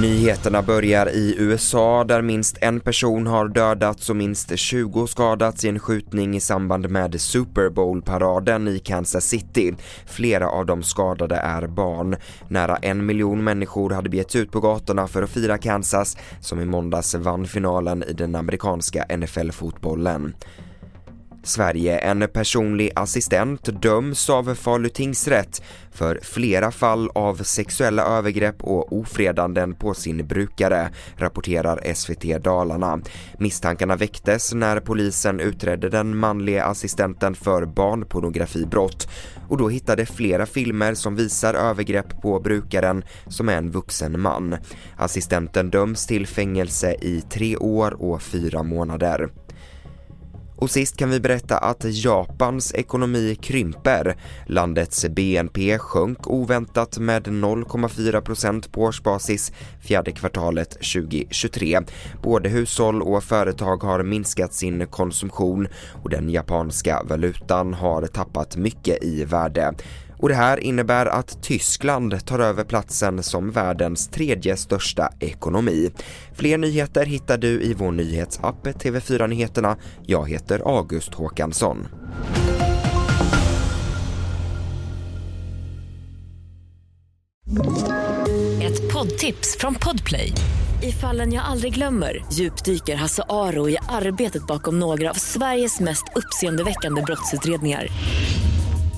Nyheterna börjar i USA där minst en person har dödats och minst 20 skadats i en skjutning i samband med Super Bowl-paraden i Kansas City. Flera av de skadade är barn. Nära en miljon människor hade begett ut på gatorna för att fira Kansas som i måndags vann finalen i den amerikanska NFL-fotbollen. Sverige, en personlig assistent döms av Falu tingsrätt för flera fall av sexuella övergrepp och ofredanden på sin brukare, rapporterar SVT Dalarna. Misstankarna väcktes när polisen utredde den manliga assistenten för barnpornografibrott och då hittade flera filmer som visar övergrepp på brukaren som är en vuxen man. Assistenten döms till fängelse i tre år och fyra månader. Och sist kan vi berätta att Japans ekonomi krymper. Landets BNP sjönk oväntat med 0,4% på årsbasis fjärde kvartalet 2023. Både hushåll och företag har minskat sin konsumtion och den japanska valutan har tappat mycket i värde. Och det här innebär att Tyskland tar över platsen som världens tredje största ekonomi. Fler nyheter hittar du i vår nyhetsapp TV4 Nyheterna. Jag heter August Håkansson. Ett poddtips från Podplay. I fallen jag aldrig glömmer djupdyker Hasse Aro i arbetet bakom några av Sveriges mest uppseendeväckande brottsutredningar